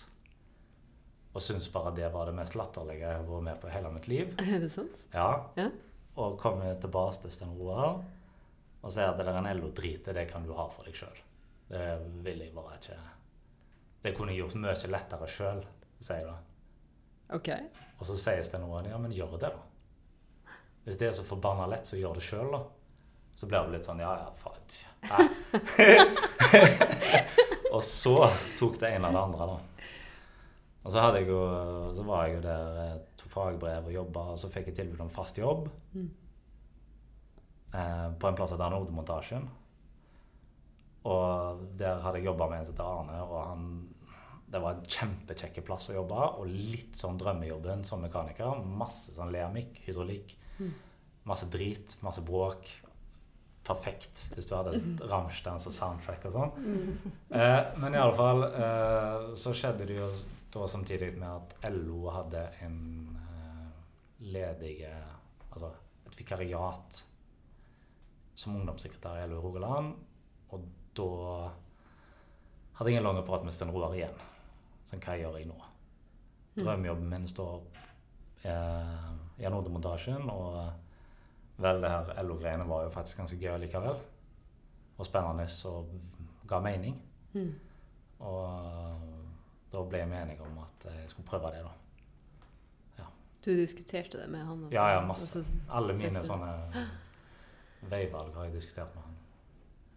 Speaker 3: Og syntes bare det var det mest latterlige jeg har vært med på hele mitt liv.
Speaker 1: Er det sant?
Speaker 3: Ja.
Speaker 1: Ja.
Speaker 3: Og kom tilbake til Sten Roar og si at det der en LO-drit, det kan du ha for deg sjøl. Det vil jeg bare ikke Det kunne jeg gjort mye lettere sjøl, sier jeg da.
Speaker 1: OK.
Speaker 3: Og så sies det noe ja, men gjør det, da. Hvis det er så forbanna lett, så gjør det sjøl, da. Så blir det litt sånn ja, ja, faen. Og så tok det ene eller det andre, da. Og så, hadde jeg jo, så var jeg jo der, eh, tok fagbrev og jobba, og så fikk jeg tilbud om fast jobb.
Speaker 1: Mm.
Speaker 3: Eh, på en plass som heter Nodemontasjen. Og der hadde jeg jobba med en som heter Arne, og han det var en kjempekjekk plass å jobbe, og litt sånn drømmejobben som mekaniker. Masse sånn leamikk, hydraulikk.
Speaker 1: Mm.
Speaker 3: Masse drit, masse bråk. Perfekt hvis du hadde et Ramsteins og soundtrack og sånn. Eh, men i alle fall eh, så skjedde det jo da samtidig med at LO hadde en eh, ledige Altså et vikariat som ungdomssekretær i LO i Rogaland. Og da hadde jeg en lang prat med Sten Roar igjen. Sånn, hva gjør jeg nå? Drømmejobben min står eh, gjennom montasjen, og vel, det her LO-greiene var jo faktisk ganske gøy likevel. Og spennende og ga mening.
Speaker 1: Mm.
Speaker 3: Og da ble vi enige om at jeg skulle prøve det, da.
Speaker 1: Du diskuterte det med han? altså?
Speaker 3: Ja, ja, masse. Alle mine sånne veivalg har jeg diskutert med han.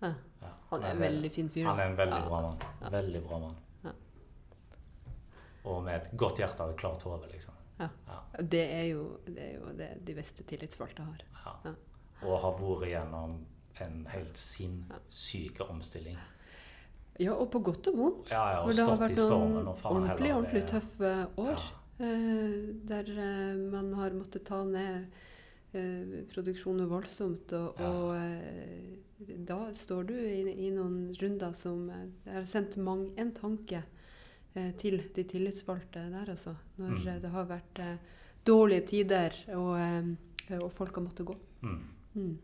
Speaker 1: Ja.
Speaker 3: Ja.
Speaker 1: Han er en veldig fin fyr.
Speaker 3: Han er en veldig bra mann. Veldig bra mann. Og med et godt hjerte og et klart hode, liksom.
Speaker 1: Det er jo, det er jo det de beste tillitsvalgte har.
Speaker 3: Og har vært gjennom en helt sinnssyk omstilling.
Speaker 1: Ja, og på godt og vondt.
Speaker 3: Ja, ja, og
Speaker 1: For det har vært noen ordentlig, ordentlig tøffe år.
Speaker 3: Ja.
Speaker 1: eh, der eh, man har måttet ta ned produksjonen voldsomt. Og, og eh, da står du i, i noen runder som eh, Jeg har sendt mang, en tanke eh, til de tillitsvalgte der, altså. Når
Speaker 3: Mm.
Speaker 1: eh, det har vært eh, dårlige tider, og, eh, og folk har måttet gå.
Speaker 3: Mm.
Speaker 1: Mm.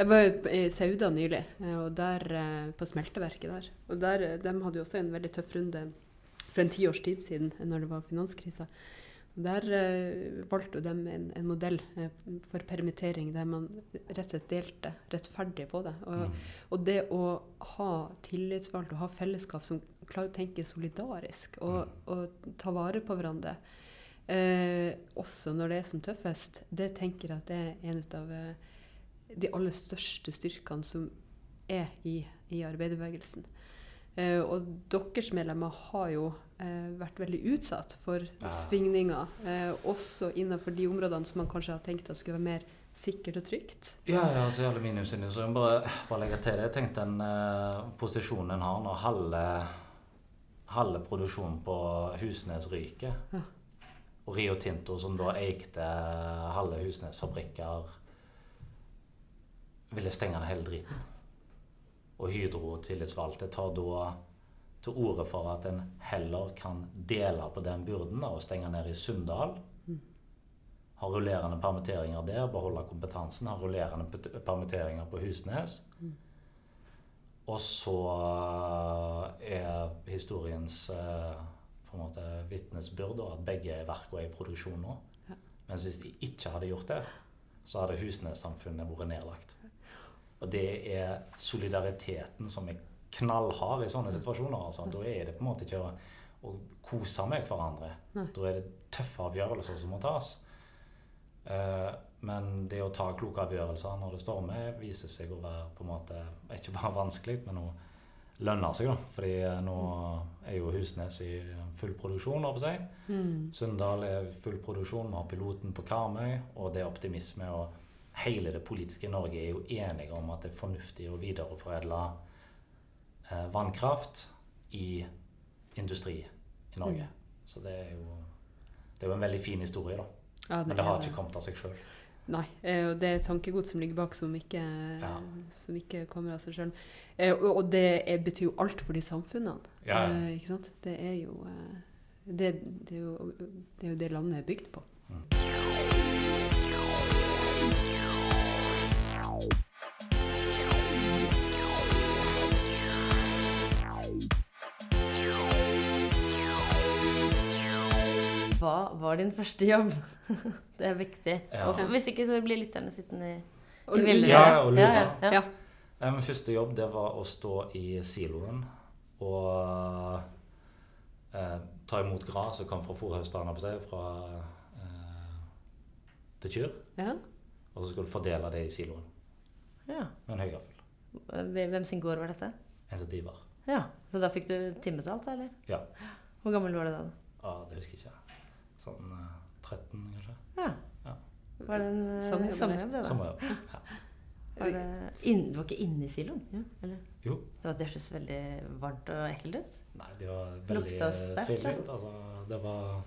Speaker 1: Jeg var i Sauda nylig, eh, og der, eh, på smelteverket der. Og der, eh, de hadde jo også en veldig tøff runde for en tiårs tid siden, eh, når det var finanskrise. Der eh, valgte de en, en modell eh, for permittering der man rett og slett delte rettferdig på det. Og,
Speaker 3: Mm.
Speaker 1: og det å ha tillitsvalgte og ha fellesskap som klarer å tenke solidarisk og, og ta vare på hverandre, eh, også når det er som tøffest, det tenker jeg at det er en av eh, de aller største styrkene som er i, i arbeiderbevegelsen. Eh, og deres medlemmer har jo eh, vært veldig utsatt for
Speaker 3: Ja.
Speaker 1: svingninger, eh, også innenfor de områdene som man kanskje har tenkt at skulle være mer sikkert og trygt.
Speaker 3: Ja, ja, så i aluminiumsindustrien Bare, bare legge til det. Tenk den eh, posisjonen en har når halve, halve produksjonen på Husnes ryker.
Speaker 1: Ja.
Speaker 3: Og Rio Tinto, som da eikte halve Husnes fabrikker, ville stenge ned hele driten. Og Hydro-tillitsvalgte tar da til orde for at en heller kan dele på den byrden og stenge ned i Sunndal. Ha rullerende permitteringer der, beholde kompetansen. Ha rullerende permitteringer på Husnes. Og så er historiens eh, på en måte vitnesbyrd at begge verkene er i produksjon nå. Mens hvis de ikke hadde gjort det, så hadde Husnes-samfunnet vært nedlagt. Og det er solidariteten som er knallhard i sånne situasjoner. Altså. Da er det på en måte ikke å, å kose med hverandre. Da er det tøffe avgjørelser som må tas. Eh, men det å ta kloke avgjørelser når det stormer, viser seg å være på en måte ikke bare vanskelig, men å lønne seg. da. Fordi eh, nå er jo Husnes i full produksjon. på seg.
Speaker 1: Mm.
Speaker 3: Sunndal er i full produksjon, vi har piloten på Karmøy, og det er optimisme. og Hele det politiske Norge er jo enige om at det er fornuftig å videreforedle vannkraft i industri i Norge. Så det er jo det er jo en veldig fin historie, da.
Speaker 1: Ja,
Speaker 3: Men det har ikke kommet av seg sjøl.
Speaker 1: Nei, eh, og det er tankegods som ligger bak, som ikke,
Speaker 3: Ja.
Speaker 1: som ikke kommer av seg sjøl. Og, og det er, betyr jo alt for de samfunnene.
Speaker 3: Ja, ja.
Speaker 1: Eh, ikke sant? Det er jo eh, det, det, er jo, det er jo det landet er bygd på.
Speaker 2: Hva var din første jobb? det er viktig.
Speaker 3: Ja.
Speaker 2: Hvis ikke så blir lytterne sittende i, i ville
Speaker 3: Ja,
Speaker 2: ja,
Speaker 3: og lure.
Speaker 2: ja, ja.
Speaker 1: Ja.
Speaker 3: Min første jobb det var å stå i siloen og eh, ta imot gras som kom fra fòrhaugene på seg, fra eh, til kyr.
Speaker 1: Ja.
Speaker 3: Og så skulle du fordele det i siloen
Speaker 2: ja.
Speaker 3: med en høygaffel.
Speaker 2: Hvem sin gård var dette?
Speaker 3: En som de var.
Speaker 2: Ja, Så da fikk du timetalt, eller?
Speaker 3: Ja.
Speaker 2: Hvor gammel var du da?
Speaker 3: Ah, det husker jeg ikke. Sånn eh, 13, kanskje.
Speaker 2: Ja.
Speaker 3: Ja.
Speaker 2: Var det en eh,
Speaker 1: Sommerjobb,
Speaker 2: det da?
Speaker 3: Sommerjobb. Ja.
Speaker 2: Var det inn, du var ikke inne i siloen? Ja, eller?
Speaker 3: Jo.
Speaker 2: Det var- det hørtes veldig varmt og ekkelt ut.
Speaker 3: Nei, de var veldig trivelige. Altså, det var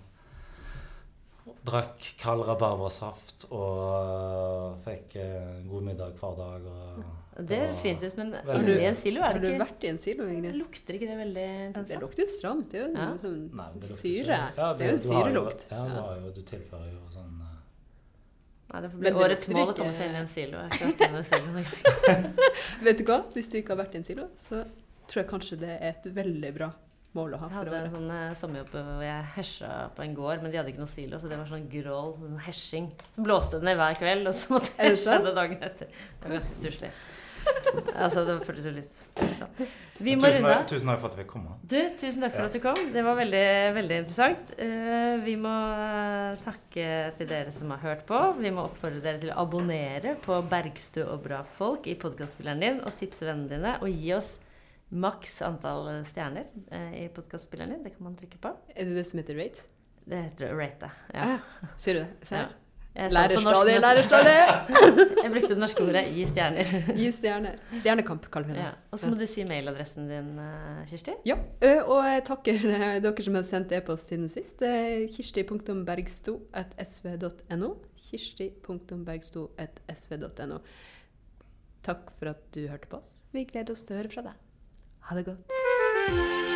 Speaker 3: Drakk kald rabarbrasaft og øh, fikk eh, god middag hver dag. Og
Speaker 2: Det høres fint ut, men inni en silo er det ikke Har du
Speaker 1: vært i en silo, Ingrid?
Speaker 2: Lukter ikke det veldig
Speaker 1: Det lukter jo stramt. Det er jo
Speaker 2: Ja.
Speaker 1: sånn
Speaker 3: Nei, det
Speaker 1: syre.
Speaker 3: Ja,
Speaker 1: det er jo syrelukt.
Speaker 3: Ja, du,
Speaker 1: Ja.
Speaker 3: har jo, du tilfører jo sånn uh...
Speaker 2: Nei, det får bli
Speaker 1: det
Speaker 2: årets mål å komme seg inn i en silo.
Speaker 1: Vet du hva? Hvis du ikke har vært i en silo, så tror jeg kanskje det er et veldig bra mål å ha for året.
Speaker 2: Jeg hadde en sånn eh, sommerjobb hvor jeg hesja på en gård, men de hadde ikke noe silo, så det var sånn grål, sånn hesjing. Så blåste det ned hver kveld, og så måtte jeg
Speaker 1: det
Speaker 2: hesje det dagen etter. Det var ganske stusslig. Altså, det føltes jo litt da. Vi må
Speaker 3: tusen,
Speaker 2: runde av.
Speaker 3: tusen takk for at vi kom.
Speaker 2: Du, tusen takk for at du kom. Det var veldig, veldig interessant. Uh, vi må eh, takke til dere som har hørt på. Vi må oppfordre dere til å abonnere på Bergstø og bra folk i podkastspilleren din, og tipse vennene dine, og gi oss maks antall stjerner eh, i podkastspilleren din. Det kan man trykke på.
Speaker 1: Er det det som heter rate?
Speaker 2: Det heter rate. Ja.
Speaker 1: Ah, sier du det? Se
Speaker 2: Ja.
Speaker 1: her.
Speaker 2: Jeg sa det
Speaker 1: Lærer
Speaker 2: på norsk,
Speaker 1: stadig,
Speaker 2: men
Speaker 1: lærer
Speaker 2: jeg- brukte det norske ordet 'gi stjerner'.
Speaker 1: Gi stjerner. Stjernekamp, kaller vi det.
Speaker 2: Ja. Og så må du si mailadressen din, eh, Kirsti.
Speaker 1: Ja, og jeg takker eh, dere som har sendt e-post siden sist. Er Kirsti.bergsto.sv.no. Kirsti.bergsto.sv.no. Takk for at du hørte på oss. Vi gleder oss til å høre fra deg. Ha det godt.